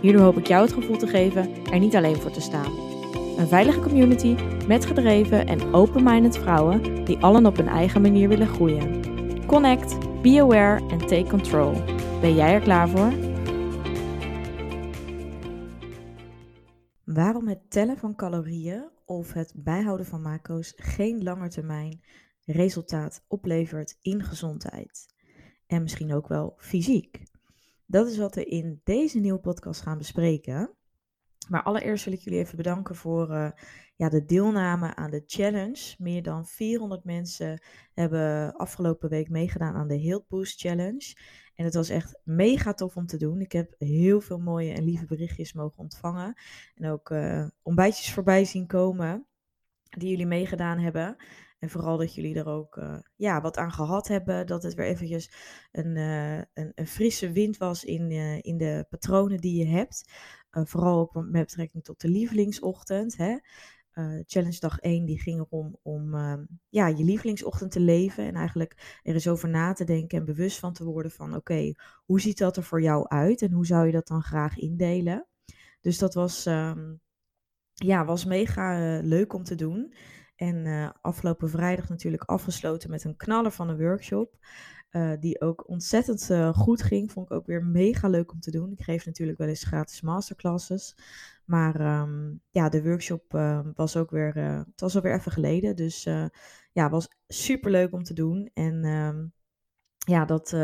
Hierdoor hoop ik jou het gevoel te geven er niet alleen voor te staan. Een veilige community met gedreven en open-minded vrouwen die allen op hun eigen manier willen groeien. Connect, be aware en take control. Ben jij er klaar voor? Waarom het tellen van calorieën of het bijhouden van macro's geen langetermijn resultaat oplevert in gezondheid. En misschien ook wel fysiek. Dat is wat we in deze nieuwe podcast gaan bespreken. Maar allereerst wil ik jullie even bedanken voor uh, ja, de deelname aan de challenge. Meer dan 400 mensen hebben afgelopen week meegedaan aan de Health Boost Challenge. En het was echt mega tof om te doen. Ik heb heel veel mooie en lieve berichtjes mogen ontvangen. En ook uh, ontbijtjes voorbij zien komen die jullie meegedaan hebben. En vooral dat jullie er ook uh, ja, wat aan gehad hebben. Dat het weer eventjes een, uh, een, een, frisse wind was in, uh, in de patronen die je hebt. vooral ook met betrekking tot de lievelingsochtend. Hè. challenge dag 1 die ging erom om ehm, ja, je lievelingsochtend te leven. En eigenlijk er eens over na te denken en bewust van te worden van... Oké, hoe ziet dat er voor jou uit? En hoe zou je dat dan graag indelen? Dus dat was, um, ja, was mega leuk om te doen. En uh, afgelopen vrijdag natuurlijk afgesloten met een knaller van een workshop. Uh, die ook ontzettend uh, goed ging. Vond ik ook weer mega leuk om te doen. Ik geef natuurlijk wel eens gratis masterclasses. Maar um, ja, de workshop was ook weer. het was alweer even geleden. Dus ja, was super leuk om te doen. En um, ja, dat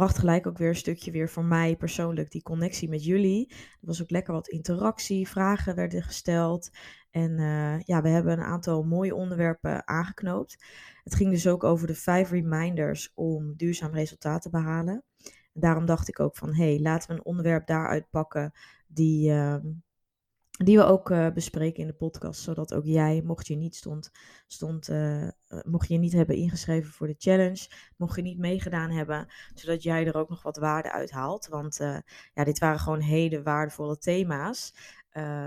bracht gelijk ook weer een stukje weer voor mij persoonlijk die connectie met jullie. Er was ook lekker wat interactie, vragen werden gesteld. En uh, ja, we hebben een aantal mooie onderwerpen aangeknoopt. Het ging dus ook over de vijf reminders om duurzaam resultaat te behalen. En daarom dacht ik ook van, hé, hey, laten we een onderwerp daaruit pakken die, uh, die we ook uh, bespreken in de podcast. Zodat ook jij, mocht je niet, stond, stond, uh, mocht je niet hebben ingeschreven voor de challenge, mocht je niet meegedaan hebben, zodat jij er ook nog wat waarde uit haalt. Want ja, dit waren gewoon hele waardevolle thema's.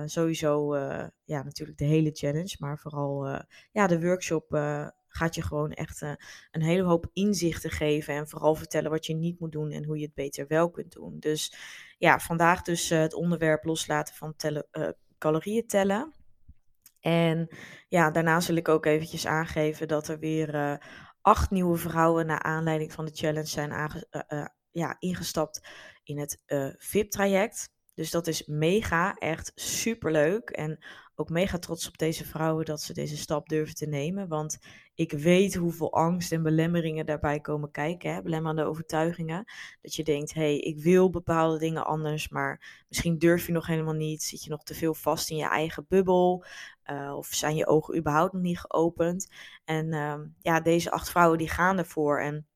Sowieso, ja, natuurlijk de hele challenge, maar vooral ja, de workshop gaat je gewoon echt een hele hoop inzichten geven. En vooral vertellen wat je niet moet doen en hoe je het beter wel kunt doen. Dus ja, vandaag dus het onderwerp loslaten van tellen, calorieën tellen. En ja, daarna zal ik ook eventjes aangeven dat er weer acht nieuwe vrouwen naar aanleiding van de challenge zijn ja, ingestapt in het VIP-traject. Dus dat is mega, echt super leuk. En ook mega trots op deze vrouwen dat ze deze stap durven te nemen. Want ik weet hoeveel angst en belemmeringen daarbij komen kijken. Hè? Belemmerende overtuigingen. Dat je denkt, hé, hey, ik wil bepaalde dingen anders, maar misschien durf je nog helemaal niet. Zit je nog te veel vast in je eigen bubbel? Uh, of zijn je ogen überhaupt nog niet geopend? En uh, ja, deze acht vrouwen die gaan ervoor. En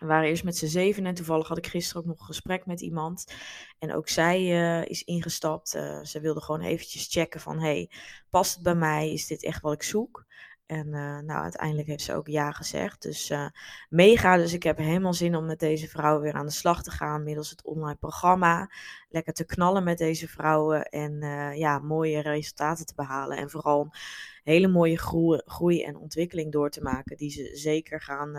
we waren eerst met z'n zeven en toevallig had ik gisteren ook nog een gesprek met iemand. En ook zij uh, is ingestapt. Uh, ze wilde gewoon eventjes checken van, hey, past het bij mij? Is dit echt wat ik zoek? En uh, nou, uiteindelijk heeft ze ook ja gezegd. Dus mega. Dus ik heb helemaal zin om met deze vrouwen weer aan de slag te gaan. Middels het online programma. Lekker te knallen met deze vrouwen. En ja, mooie resultaten te behalen. En vooral hele mooie groei, groei en ontwikkeling door te maken. Die ze zeker gaan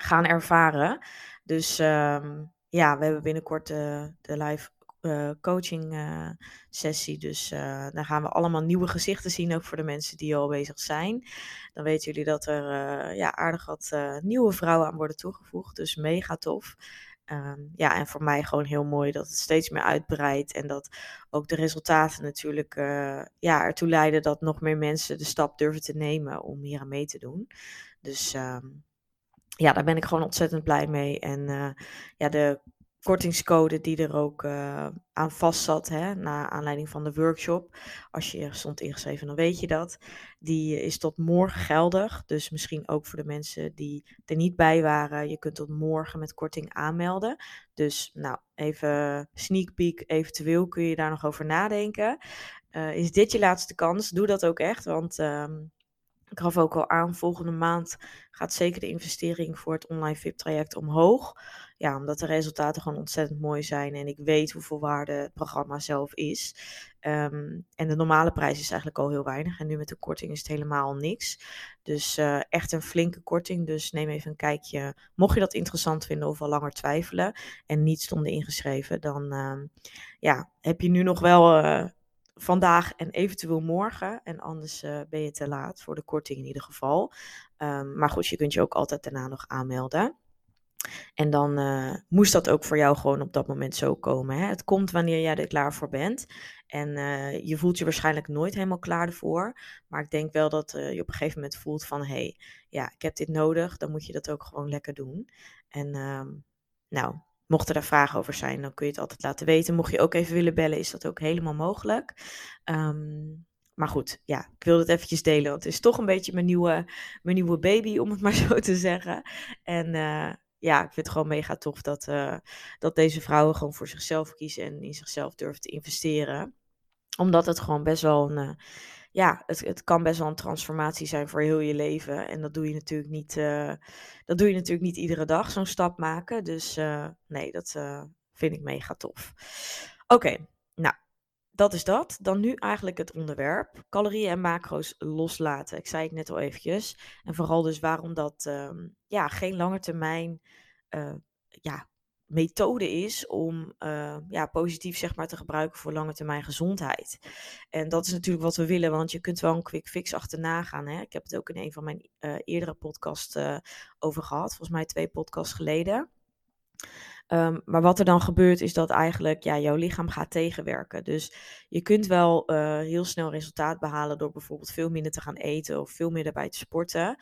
gaan ervaren. Dus um, ja, we hebben binnenkort de live uh, coaching uh, sessie. Dus dan gaan we allemaal nieuwe gezichten zien, ook voor de mensen die al bezig zijn. Dan weten jullie dat er ja, aardig wat nieuwe vrouwen aan worden toegevoegd. Dus mega tof. Um, ja, en voor mij gewoon heel mooi dat het steeds meer uitbreidt. En dat ook de resultaten natuurlijk ja, ertoe leiden dat nog meer mensen de stap durven te nemen om hier aan mee te doen. Dus um, ja, daar ben ik gewoon ontzettend blij mee. En uh, ja, de kortingscode die er ook uh, aan vast zat, hè, na aanleiding van de workshop. Als je stond ingeschreven, dan weet je dat. Die is tot morgen geldig. Dus misschien ook voor de mensen die er niet bij waren. Je kunt tot morgen met korting aanmelden. Dus nou, even sneak peek. Eventueel kun je daar nog over nadenken. Is dit je laatste kans? Doe dat ook echt. Want um, ik gaf ook al aan, volgende maand gaat zeker de investering voor het online VIP-traject omhoog. Ja, omdat de resultaten gewoon ontzettend mooi zijn en ik weet hoeveel waarde het programma zelf is. Um, en de normale prijs is eigenlijk al heel weinig en nu met de korting is het helemaal niks. Dus uh, echt een flinke korting, dus neem even een kijkje. Mocht je dat interessant vinden of al langer twijfelen en niet stonden ingeschreven, dan uh, ja, heb je nu nog wel... Uh, vandaag en eventueel morgen. En anders uh, ben je te laat voor de korting in ieder geval. Um, maar goed, je kunt je ook altijd daarna nog aanmelden. En dan uh, moest dat ook voor jou gewoon op dat moment zo komen. Hè? Het komt wanneer jij er klaar voor bent. En uh, je voelt je waarschijnlijk nooit helemaal klaar ervoor. Maar ik denk wel dat je op een gegeven moment voelt van... hé, hey, ja, ik heb dit nodig. Dan moet je dat ook gewoon lekker doen. En um, nou, Mochten er vragen over zijn, dan kun je het altijd laten weten. Mocht je ook even willen bellen, is dat ook helemaal mogelijk. Um, maar goed, ja, ik wilde het eventjes delen. Want het is toch een beetje mijn nieuwe, mijn nieuwe baby, om het maar zo te zeggen. En uh, ja, ik vind het gewoon mega tof dat, uh, dat deze vrouwen gewoon voor zichzelf kiezen en in zichzelf durven te investeren. Omdat het gewoon best wel een, uh, ja, het, het kan best wel een transformatie zijn voor heel je leven. En dat doe je natuurlijk niet, uh, dat doe je natuurlijk niet iedere dag, zo'n stap maken. Dus uh, nee, dat uh, vind ik mega tof. Oké, nou, dat is dat. Dan nu eigenlijk het onderwerp. Calorieën en macro's loslaten. Ik zei het net al eventjes. En vooral dus waarom dat um, ja, geen lange termijn ja, methode is om uh, ja, positief zeg maar, te gebruiken voor lange termijn gezondheid. En dat is natuurlijk wat we willen, want je kunt wel een quick fix achterna gaan. Hè? Ik heb het ook in een van mijn uh, eerdere podcasts uh, over gehad, volgens mij twee podcasts geleden. Um, maar wat er dan gebeurt is dat eigenlijk ja, jouw lichaam gaat tegenwerken. Dus je kunt wel heel snel resultaat behalen door bijvoorbeeld veel minder te gaan eten of veel meer erbij te sporten.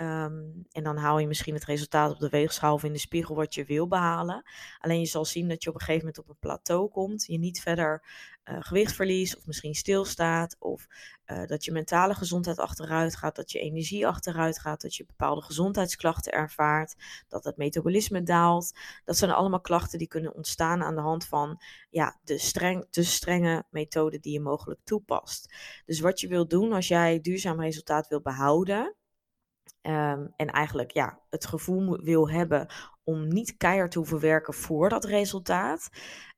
Um, en dan haal je misschien het resultaat op de weegschaal of in de spiegel wat je wil behalen. Alleen je zal zien dat je op een gegeven moment op een plateau komt. Je niet verder uh, gewicht verliest of misschien stilstaat. Of uh, dat je mentale gezondheid achteruit gaat. Dat je energie achteruit gaat. Dat je bepaalde gezondheidsklachten ervaart. Dat het metabolisme daalt. Dat zijn allemaal klachten die kunnen ontstaan aan de hand van ja, de streng, te strenge methode die je mogelijk toepast. Dus wat je wilt doen als jij duurzaam resultaat wil behouden Um, en eigenlijk ja, het gevoel wil hebben om niet keihard te hoeven werken voor dat resultaat,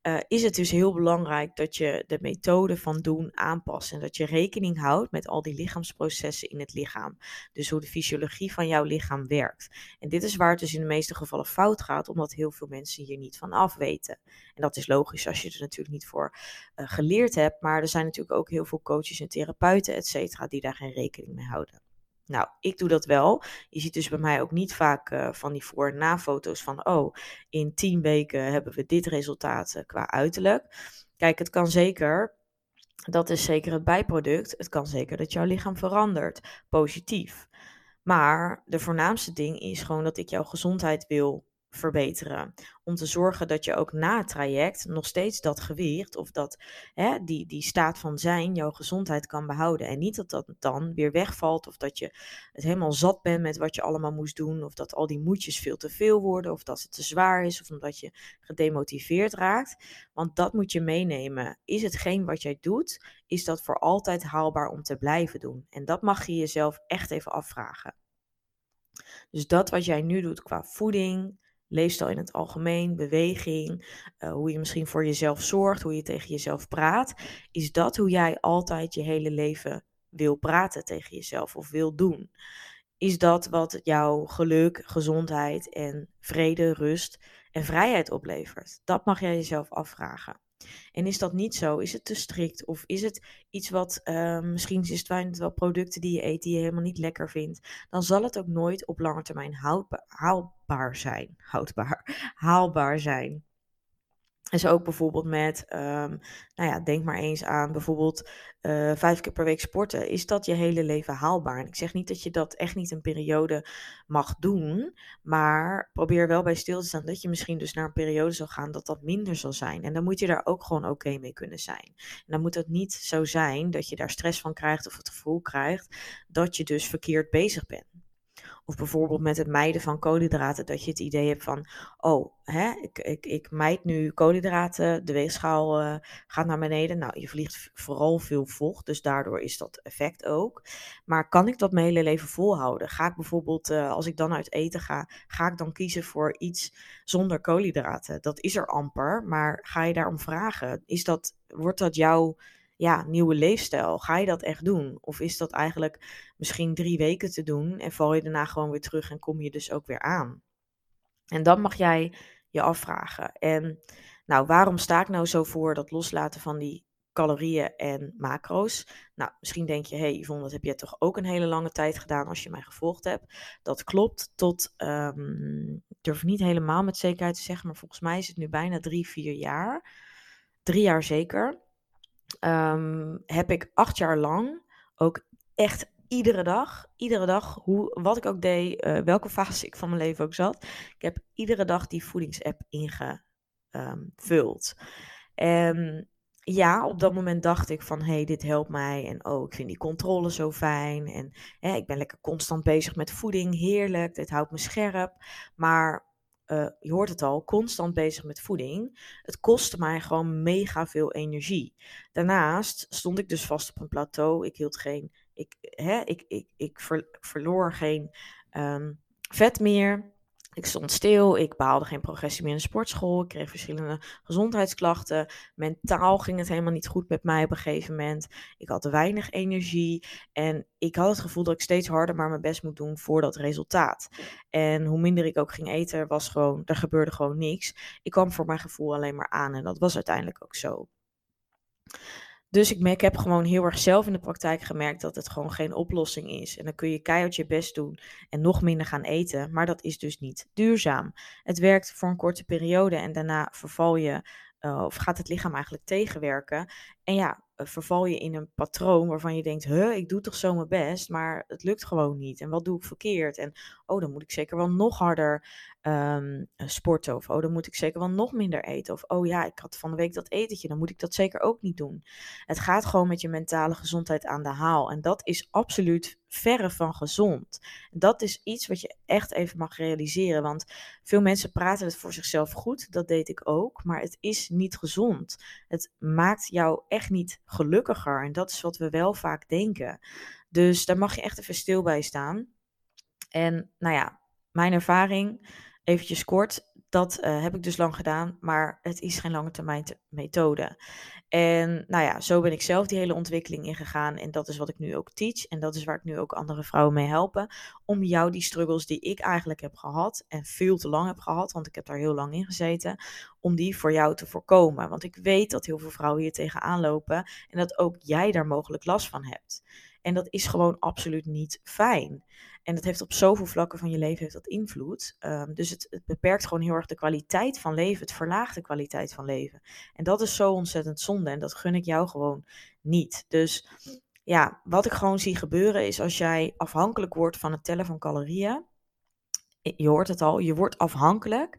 uh, is het dus heel belangrijk dat je de methode van doen aanpast. En dat je rekening houdt met al die lichaamsprocessen in het lichaam. Dus hoe de fysiologie van jouw lichaam werkt. En dit is waar het dus in de meeste gevallen fout gaat, omdat heel veel mensen hier niet van af weten. En dat is logisch als je er natuurlijk niet voor uh, geleerd hebt. Maar er zijn natuurlijk ook heel veel coaches en therapeuten, et cetera, die daar geen rekening mee houden. Nou, ik doe dat wel. Je ziet dus bij mij ook niet vaak uh, van die voor- en na-foto's van, oh, in tien weken hebben we dit resultaat uh, qua uiterlijk. Kijk, het kan zeker, dat is zeker het bijproduct, het kan zeker dat jouw lichaam verandert, positief. Maar de voornaamste ding is gewoon dat ik jouw gezondheid wil verbeteren. Om te zorgen dat je ook na het traject nog steeds dat gewicht of dat, hè, die, die staat van zijn, jouw gezondheid kan behouden. En niet dat dat dan weer wegvalt of dat je het helemaal zat bent met wat je allemaal moest doen. Of dat al die moedjes veel te veel worden of dat het te zwaar is of omdat je gedemotiveerd raakt. Want dat moet je meenemen. Is hetgeen wat jij doet, is dat voor altijd haalbaar om te blijven doen? En dat mag je jezelf echt even afvragen. Dus dat wat jij nu doet qua voeding, leefstijl in het algemeen, beweging, uh, hoe je misschien voor jezelf zorgt, hoe je tegen jezelf praat, is dat hoe jij altijd je hele leven wil praten tegen jezelf of wil doen? Is dat wat jouw geluk, gezondheid en vrede, rust en vrijheid oplevert? Dat mag jij jezelf afvragen. En is dat niet zo? Is het te strikt? Of is het iets wat, uh, misschien is het wel producten die je eet die je helemaal niet lekker vindt. Dan zal het ook nooit op lange termijn haalbaar zijn. Houdbaar, haalbaar zijn. Is ook bijvoorbeeld met, ehm, nou ja, denk maar eens aan bijvoorbeeld uh, vijf keer per week sporten. Is dat je hele leven haalbaar? En ik zeg niet dat je dat echt niet een periode mag doen, maar probeer wel bij stil te staan dat je misschien dus naar een periode zal gaan dat dat minder zal zijn. En dan moet je daar ook gewoon oké mee kunnen zijn. En dan moet het niet zo zijn dat je daar stress van krijgt of het gevoel krijgt dat je dus verkeerd bezig bent. Of bijvoorbeeld met het mijden van koolhydraten, dat je het idee hebt van, oh, hè, ik, ik, ik mijd nu koolhydraten, de weegschaal uh, gaat naar beneden. Nou, je verliest vooral veel vocht, dus daardoor is dat effect ook. Maar kan ik dat mijn hele leven volhouden? Ga ik bijvoorbeeld, uh, als ik dan uit eten ga, ga ik dan kiezen voor iets zonder koolhydraten? Dat is er amper, maar ga je daarom vragen? Is dat, wordt dat jouw ja, nieuwe leefstijl. Ga je dat echt doen? Of is dat eigenlijk misschien drie weken te doen en val je daarna gewoon weer terug en kom je dus ook weer aan? En dan mag jij je afvragen. En nou, waarom sta ik nou zo voor dat loslaten van die calorieën en macro's? Nou, misschien denk je, hey, Yvonne, dat heb je toch ook een hele lange tijd gedaan als je mij gevolgd hebt. Dat klopt tot, um, ik durf niet helemaal met zekerheid te zeggen, maar volgens mij is het nu bijna drie, vier jaar. Drie jaar zeker. Ehm, heb ik acht jaar lang ook echt iedere dag, iedere dag, hoe, wat ik ook deed, uh, welke fase ik van mijn leven ook zat, ik heb iedere dag die voedingsapp ingevuld. En ja, op dat moment dacht ik van, hé, hey, dit helpt mij. En oh, ik vind die controle zo fijn. En hè, ik ben lekker constant bezig met voeding, heerlijk. Dit houdt me scherp. Maar uh, je hoort het al, constant bezig met voeding. Het kostte mij gewoon mega veel energie. Daarnaast stond ik dus vast op een plateau. Ik hield geen, ik, hè, ik, ik, ik verloor geen um, vet meer. Ik stond stil, ik behaalde geen progressie meer in de sportschool, ik kreeg verschillende gezondheidsklachten. Mentaal ging het helemaal niet goed met mij op een gegeven moment. Ik had weinig energie en ik had het gevoel dat ik steeds harder maar mijn best moet doen voor dat resultaat. En hoe minder ik ook ging eten, was gewoon, er gebeurde gewoon niks. Ik kwam voor mijn gevoel alleen maar aan en dat was uiteindelijk ook zo. Dus ik, heb gewoon heel erg zelf in de praktijk gemerkt dat het gewoon geen oplossing is. En dan kun je keihard je best doen en nog minder gaan eten, maar dat is dus niet duurzaam. Het werkt voor een korte periode en daarna verval je, uh, of gaat het lichaam eigenlijk tegenwerken. En ja, eh, verval je in een patroon waarvan je denkt, huh, ik doe toch zo mijn best, maar het lukt gewoon niet. En wat doe ik verkeerd? En oh, dan moet ik zeker wel nog harder um, sporten. Of oh, dan moet ik zeker wel nog minder eten. Of oh ja, ik had van de week dat etentje, dan moet ik dat zeker ook niet doen. Het gaat gewoon met je mentale gezondheid aan de haal. En dat is absoluut verre van gezond. Dat is iets wat je echt even mag realiseren. Want veel mensen praten het voor zichzelf goed. Dat deed ik ook. Maar het is niet gezond. Het maakt jou echt niet gelukkiger. En dat is wat we wel vaak denken. Dus daar mag je echt even stil bij staan. En nou ja, mijn ervaring eventjes kort, dat uh, heb ik dus lang gedaan, maar het is geen lange termijn methode. En nou ja, zo ben ik zelf die hele ontwikkeling ingegaan. En dat is wat ik nu ook teach. En dat is waar ik nu ook andere vrouwen mee helpen. Om jou die struggles die ik eigenlijk heb gehad. En veel te lang heb gehad, want ik heb daar heel lang in gezeten. Om die voor jou te voorkomen. Want ik weet dat heel veel vrouwen hier tegenaan lopen. En dat ook jij daar mogelijk last van hebt. En dat is gewoon absoluut niet fijn. En dat heeft op zoveel vlakken van je leven heeft dat invloed. Um, dus het, beperkt gewoon heel erg de kwaliteit van leven. Het verlaagt de kwaliteit van leven. En dat is zo ontzettend zonde. En dat gun ik jou gewoon niet. Dus ja, wat ik gewoon zie gebeuren is als jij afhankelijk wordt van het tellen van calorieën. Je hoort het al, je wordt afhankelijk.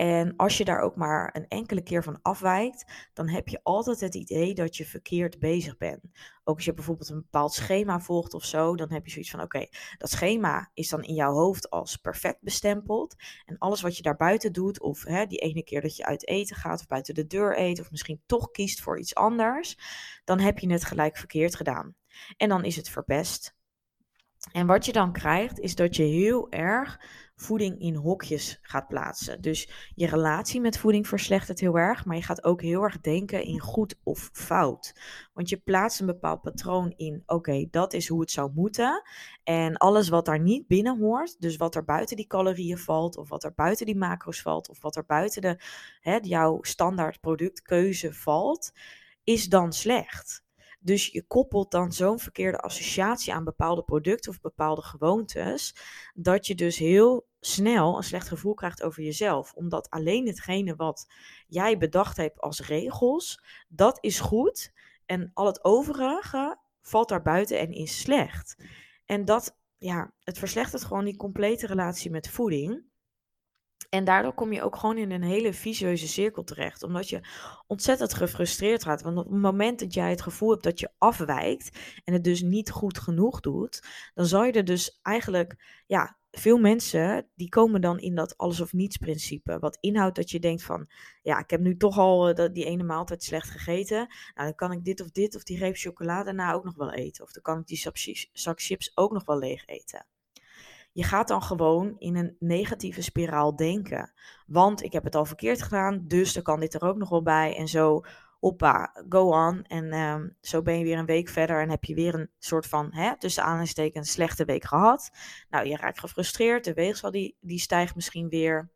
En als je daar ook maar een enkele keer van afwijkt, dan heb je altijd het idee dat je verkeerd bezig bent. Ook als je bijvoorbeeld een bepaald schema volgt of zo, dan heb je zoiets van: oké, dat schema is dan in jouw hoofd als perfect bestempeld. En alles wat je daarbuiten doet, of hè, die ene keer dat je uit eten gaat of buiten de deur eet, of misschien toch kiest voor iets anders, dan heb je het gelijk verkeerd gedaan. En dan is het verpest. En wat je dan krijgt, is dat je heel erg voeding in hokjes gaat plaatsen. Dus je relatie met voeding verslechtert heel erg, maar je gaat ook heel erg denken in goed of fout. Want je plaatst een bepaald patroon in, oké, dat is hoe het zou moeten. En alles wat daar niet binnen hoort, dus wat er buiten die calorieën valt, of wat er buiten die macro's valt, of wat er buiten de, hè, jouw standaard productkeuze valt, is dan slecht. Dus je koppelt dan zo'n verkeerde associatie aan bepaalde producten of bepaalde gewoontes, dat je dus heel snel een slecht gevoel krijgt over jezelf. Omdat alleen hetgene wat jij bedacht hebt als regels, dat is goed. En al het overige valt daar buiten en is slecht. En dat, ja, het verslechtert gewoon die complete relatie met voeding. En daardoor kom je ook gewoon in een hele vicieuze cirkel terecht. Omdat je ontzettend gefrustreerd gaat. Want op het moment dat jij het gevoel hebt dat je afwijkt en het dus niet goed genoeg doet, dan zal je er dus eigenlijk, ja, veel mensen die komen dan in dat alles of niets principe. Wat inhoudt dat je denkt van, ja, ik heb nu toch al uh, die ene maaltijd slecht gegeten. Nou, dan kan ik dit of dit of die reep chocolade daarna ook nog wel eten. Of dan kan ik die zak chips ook nog wel leeg eten je gaat dan gewoon in een negatieve spiraal denken. Want ik heb het al verkeerd gedaan, dus dan kan dit er ook nog wel bij. En zo, hoppa, go on. En ehm, zo ben je weer een week verder en heb je weer een soort van, hè, tussen aanhalingstekens, slechte week gehad. Nou, je raakt gefrustreerd, de weegschaal die, die stijgt misschien weer.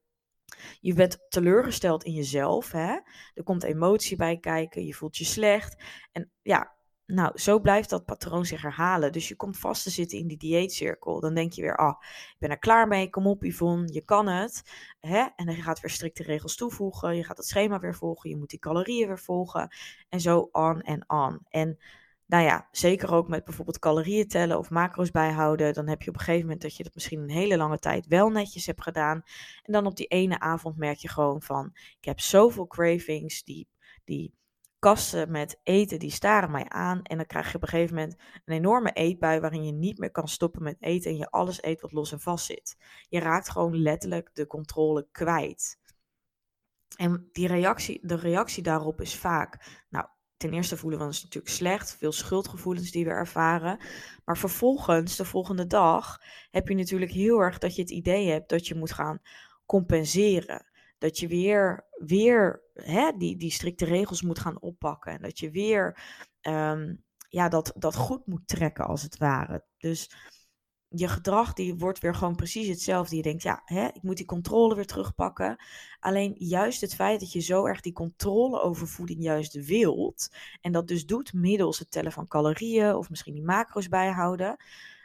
Je bent teleurgesteld in jezelf. Hè? Er komt emotie bij kijken. Je voelt je slecht. En ja, nou, zo blijft dat patroon zich herhalen. Dus je komt vast te zitten in die dieetcirkel. Dan denk je weer, ah, ik ben er klaar mee. Kom op, Yvonne, je kan het. Hè? En dan gaat weer strikte regels toevoegen. Je gaat het schema weer volgen. Je moet die calorieën weer volgen. En zo on en on. En nou ja, zeker ook met bijvoorbeeld calorieën tellen of macro's bijhouden. Dan heb je op een gegeven moment dat je dat misschien een hele lange tijd wel netjes hebt gedaan. En dan op die ene avond merk je gewoon van, ik heb zoveel cravings, die... die kasten met eten die staren mij aan. En dan krijg je op een gegeven moment een enorme eetbui waarin je niet meer kan stoppen met eten en je alles eet wat los en vast zit. Je raakt gewoon letterlijk de controle kwijt. En die reactie, de reactie daarop is vaak, nou, ten eerste voelen we ons natuurlijk slecht, veel schuldgevoelens die we ervaren. Maar vervolgens, de volgende dag, heb je natuurlijk heel erg dat je het idee hebt dat je moet gaan compenseren dat je weer, weer hè, die, die strikte regels moet gaan oppakken. En dat je weer um, ja, dat, dat goed moet trekken, als het ware. Dus je gedrag die wordt weer gewoon precies hetzelfde. Je denkt, ja, hè, ik moet die controle weer terugpakken. Alleen juist het feit dat je zo erg die controle over voeding juist wilt. En dat dus doet middels het tellen van calorieën of misschien die macro's bijhouden.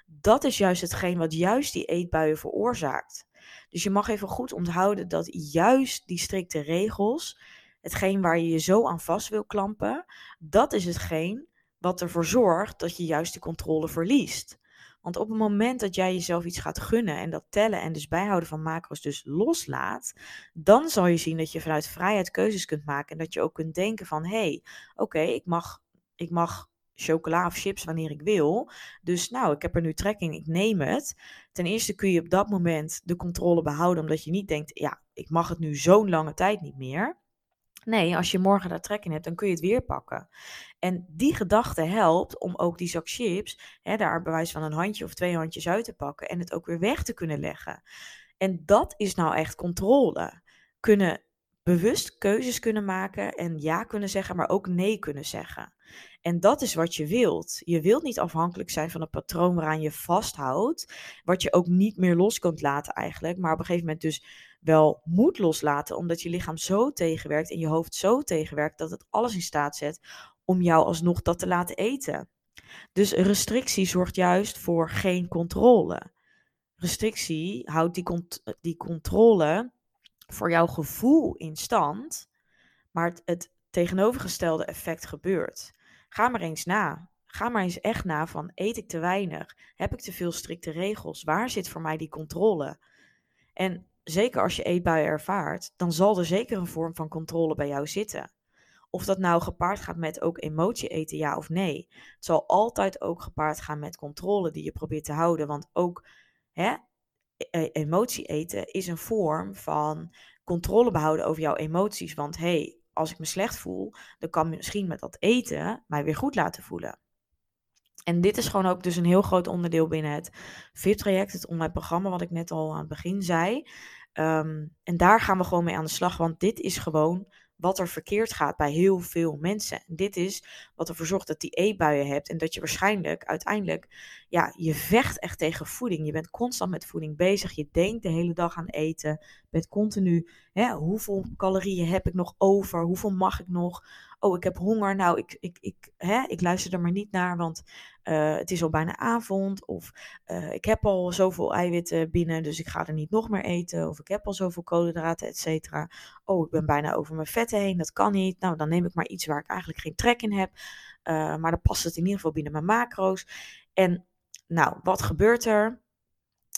Dat is juist hetgeen wat juist die eetbuien veroorzaakt. Dus je mag even goed onthouden dat juist die strikte regels, hetgeen waar je je zo aan vast wil klampen, dat is hetgeen wat ervoor zorgt dat je juist de controle verliest. Want op het moment dat jij jezelf iets gaat gunnen en dat tellen en dus bijhouden van macro's dus loslaat, dan zal je zien dat je vanuit vrijheid keuzes kunt maken en dat je ook kunt denken van hé, hey, oké, ik mag, ik mag chocola of chips wanneer ik wil. Dus nou, ik heb er nu trekking, ik neem het. Ten eerste kun je op dat moment de controle behouden, omdat je niet denkt, ja, ik mag het nu zo'n lange tijd niet meer. Nee, als je morgen daar trek in hebt, dan kun je het weer pakken. En die gedachte helpt om ook die zak chips, hè, daar bewijs van een handje of twee handjes uit te pakken en het ook weer weg te kunnen leggen. En dat is nou echt controle. Kunnen bewust keuzes kunnen maken en ja kunnen zeggen, maar ook nee kunnen zeggen. En dat is wat je wilt. Je wilt niet afhankelijk zijn van een patroon waaraan je vasthoudt, wat je ook niet meer los kunt laten eigenlijk, maar op een gegeven moment dus wel moet loslaten, omdat je lichaam zo tegenwerkt en je hoofd zo tegenwerkt dat het alles in staat zet om jou alsnog dat te laten eten. Dus restrictie zorgt juist voor geen controle. Restrictie houdt die, die controle voor jouw gevoel in stand, maar het tegenovergestelde effect gebeurt. Ga maar eens na. Ga maar eens echt na van eet ik te weinig? Heb ik te veel strikte regels? Waar zit voor mij die controle? En zeker als je eetbuien ervaart, dan zal er zeker een vorm van controle bij jou zitten. Of dat nou gepaard gaat met ook emotie eten, ja of nee. Het zal altijd ook gepaard gaan met controle die je probeert te houden. Want ook hè, e-, e-, emotie eten is een vorm van controle behouden over jouw emoties. Want hey, als ik me slecht voel, dan kan misschien met dat eten mij weer goed laten voelen. En dit is gewoon ook dus een heel groot onderdeel binnen het VIP-traject, het online programma wat ik net al aan het begin zei. Ehm, en daar gaan we gewoon mee aan de slag, want dit is gewoon wat er verkeerd gaat bij heel veel mensen. dit is wat ervoor zorgt dat die eetbuien hebt en dat je waarschijnlijk uiteindelijk, ja, je vecht echt tegen voeding. Je bent constant met voeding bezig. Je denkt de hele dag aan eten. Je bent continu, hè, hoeveel calorieën heb ik nog over? Hoeveel mag ik nog? oh, ik heb honger. Nou, ik, ik, ik, hè, ik luister er maar niet naar, want uh, het is al bijna avond. Of uh, ik heb al zoveel eiwitten binnen, dus ik ga er niet nog meer eten. Of ik heb al zoveel koolhydraten, et cetera. Oh, ik ben bijna over mijn vetten heen, dat kan niet. Nou, dan neem ik maar iets waar ik eigenlijk geen trek in heb. Uh, maar dan past het in ieder geval binnen mijn macro's. En nou, wat gebeurt er?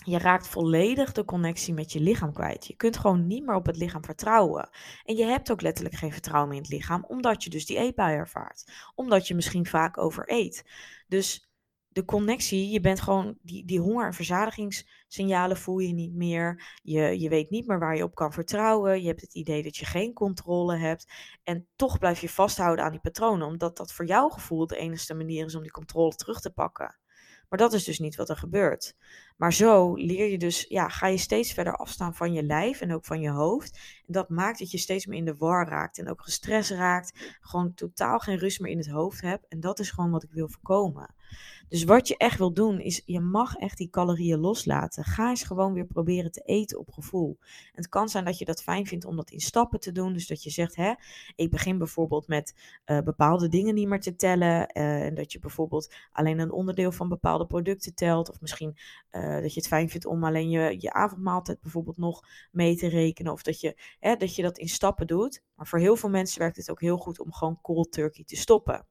Je raakt volledig de connectie met je lichaam kwijt. Je kunt gewoon niet meer op het lichaam vertrouwen. En je hebt ook letterlijk geen vertrouwen in het lichaam, omdat je dus die eetbui ervaart. Omdat je misschien vaak overeet. Dus de connectie, je bent gewoon, die, die honger- en verzadigingssignalen voel je niet meer. Je, je weet niet meer waar je op kan vertrouwen. Je hebt het idee dat je geen controle hebt. En toch blijf je vasthouden aan die patronen, omdat dat voor jouw gevoel de enige manier is om die controle terug te pakken. Maar dat is dus niet wat er gebeurt. Maar zo leer je dus, ja, ga je steeds verder afstaan van je lijf en ook van je hoofd. En dat maakt dat je steeds meer in de war raakt en ook gestrest raakt. Gewoon totaal geen rust meer in het hoofd hebt. En dat is gewoon wat ik wil voorkomen. Dus wat je echt wil doen, is je mag echt die calorieën loslaten. Ga eens gewoon weer proberen te eten op gevoel. En het kan zijn dat je dat fijn vindt om dat in stappen te doen. Dus dat je zegt, hè, ik begin bijvoorbeeld met uh, bepaalde dingen niet meer te tellen. Uh, en dat je bijvoorbeeld alleen een onderdeel van bepaalde producten telt. Of misschien uh, dat je het fijn vindt om alleen je, je avondmaaltijd bijvoorbeeld nog mee te rekenen. Of dat je, hè, dat je dat in stappen doet. Maar voor heel veel mensen werkt het ook heel goed om gewoon cold turkey te stoppen.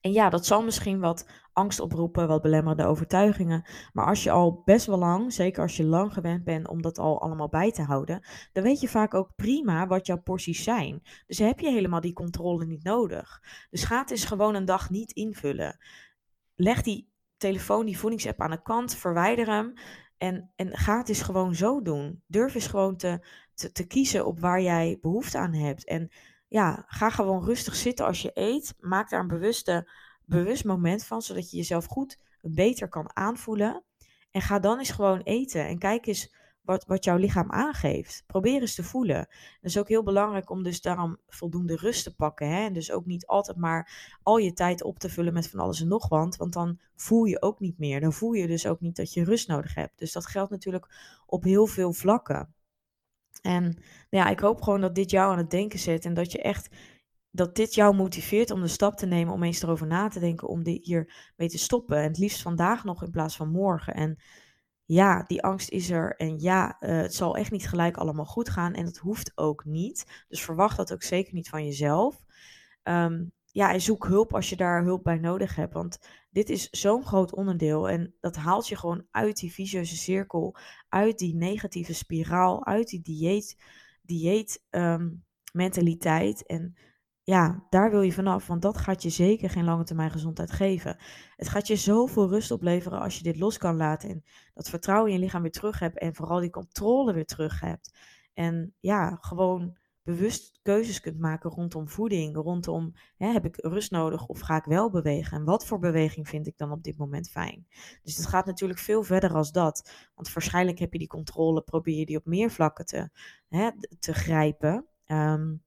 En ja, dat zal misschien wat angst oproepen, wat belemmerende overtuigingen. Maar als je al best wel lang, zeker als je lang gewend bent om dat al allemaal bij te houden, dan weet je vaak ook prima wat jouw porties zijn. Dus heb je helemaal die controle niet nodig. Dus ga het eens gewoon een dag niet invullen. Leg die telefoon, die voedingsapp aan de kant, verwijder hem. En, en ga het eens gewoon zo doen. Durf eens gewoon te, te, te kiezen op waar jij behoefte aan hebt. En ja, ga gewoon rustig zitten als je eet. Maak daar een bewuste, bewust moment van, zodat je jezelf goed beter kan aanvoelen. En ga dan eens gewoon eten en kijk eens wat, wat jouw lichaam aangeeft. Probeer eens te voelen. Het is ook heel belangrijk om dus daarom voldoende rust te pakken. Hè? En dus ook niet altijd maar al je tijd op te vullen met van alles en nog wat. Want dan voel je ook niet meer. Dan voel je dus ook niet dat je rust nodig hebt. Dus dat geldt natuurlijk op heel veel vlakken. En nou ja, ik hoop gewoon dat dit jou aan het denken zet en dat je echt dat dit jou motiveert om de stap te nemen om eens erover na te denken om hier mee te stoppen. En het liefst vandaag nog in plaats van morgen. En ja, die angst is er. En ja, uh, het zal echt niet gelijk allemaal goed gaan. En dat hoeft ook niet. Dus verwacht dat ook zeker niet van jezelf. Um, ja, en zoek hulp als je daar hulp bij nodig hebt. Want dit is zo'n groot onderdeel. En dat haalt je gewoon uit die vicieuze cirkel, uit die negatieve spiraal, uit die dieet, dieet um, mentaliteit. En ja, daar wil je vanaf. Want dat gaat je zeker geen lange termijn gezondheid geven. Het gaat je zoveel rust opleveren als je dit los kan laten. En dat vertrouwen in je lichaam weer terug hebt. En vooral die controle weer terug hebt. En ja, gewoon bewust keuzes kunt maken rondom voeding, rondom hè, heb ik rust nodig of ga ik wel bewegen en wat voor beweging vind ik dan op dit moment fijn. Dus het gaat natuurlijk veel verder als dat, want waarschijnlijk heb je die controle, probeer je die op meer vlakken te, hè, te grijpen, um,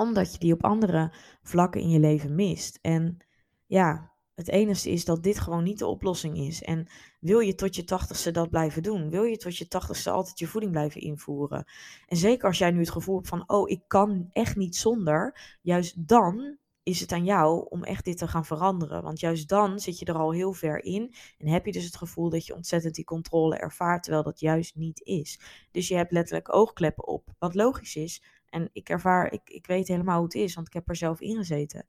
omdat je die op andere vlakken in je leven mist. En ja, het enige is dat dit gewoon niet de oplossing is. En wil je tot je tachtigste dat blijven doen? Wil je tot je tachtigste altijd je voeding blijven invoeren? En zeker als jij nu het gevoel hebt van, oh, ik kan echt niet zonder. Juist dan is het aan jou om echt dit te gaan veranderen. Want juist dan zit je er al heel ver in. En heb je dus het gevoel dat je ontzettend die controle ervaart, terwijl dat juist niet is. Dus je hebt letterlijk oogkleppen op. Wat logisch is, en ik ervaar, ik, ik weet helemaal hoe het is, want ik heb er zelf in gezeten.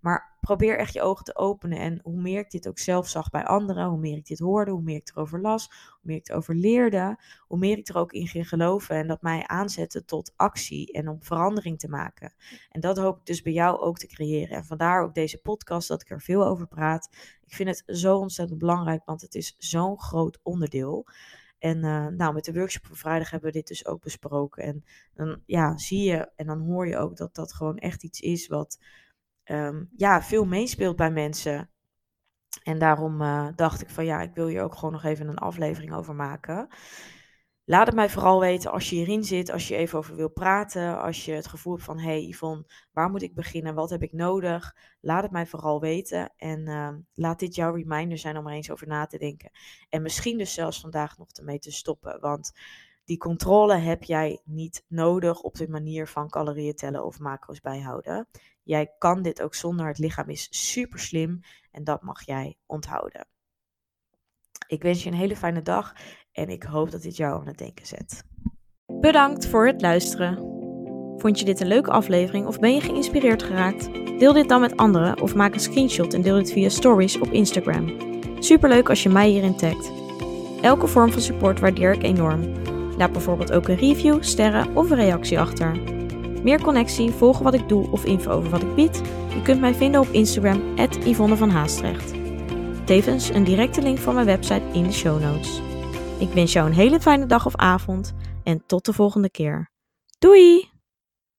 Maar probeer echt je ogen te openen. En hoe meer ik dit ook zelf zag bij anderen, hoe meer ik dit hoorde, hoe meer ik erover las, hoe meer ik erover leerde, hoe meer ik er ook in ging geloven. En dat mij aanzette tot actie en om verandering te maken. En dat hoop ik dus bij jou ook te creëren. En vandaar ook deze podcast, dat ik er veel over praat. Ik vind het zo ontzettend belangrijk, want het is zo'n groot onderdeel. En uh, nou, met de workshop van vrijdag hebben we dit dus ook besproken. En dan ja, zie je en dan hoor je ook dat dat gewoon echt iets is wat um, ja, veel meespeelt bij mensen. En daarom uh, dacht ik van ja, ik wil hier ook gewoon nog even een aflevering over maken. Laat het mij vooral weten als je hierin zit, als je even over wil praten, als je het gevoel hebt van, hey Yvonne, waar moet ik beginnen, wat heb ik nodig? Laat het mij vooral weten en uh, laat dit jouw reminder zijn om er eens over na te denken. En misschien dus zelfs vandaag nog ermee te stoppen, want Die controle heb jij niet nodig op de manier van calorieën tellen of macro's bijhouden. Jij kan dit ook zonder. Het lichaam is super slim en dat mag jij onthouden. Ik wens je een hele fijne dag en ik hoop dat dit jou aan het denken zet. Bedankt voor het luisteren. Vond je dit een leuke aflevering of ben je geïnspireerd geraakt? Deel dit dan met anderen of maak een screenshot en deel dit via stories op Instagram. Superleuk als je mij hierin tagt. Elke vorm van support waardeer ik enorm. Laat bijvoorbeeld ook een review, sterren of een reactie achter. Meer connectie, volgen wat ik doe of info over wat ik bied? Je kunt mij vinden op Instagram, Yvonne van Haastrecht. Tevens een directe link van mijn website in de show notes. Ik wens jou een hele fijne dag of avond en tot de volgende keer. Doei!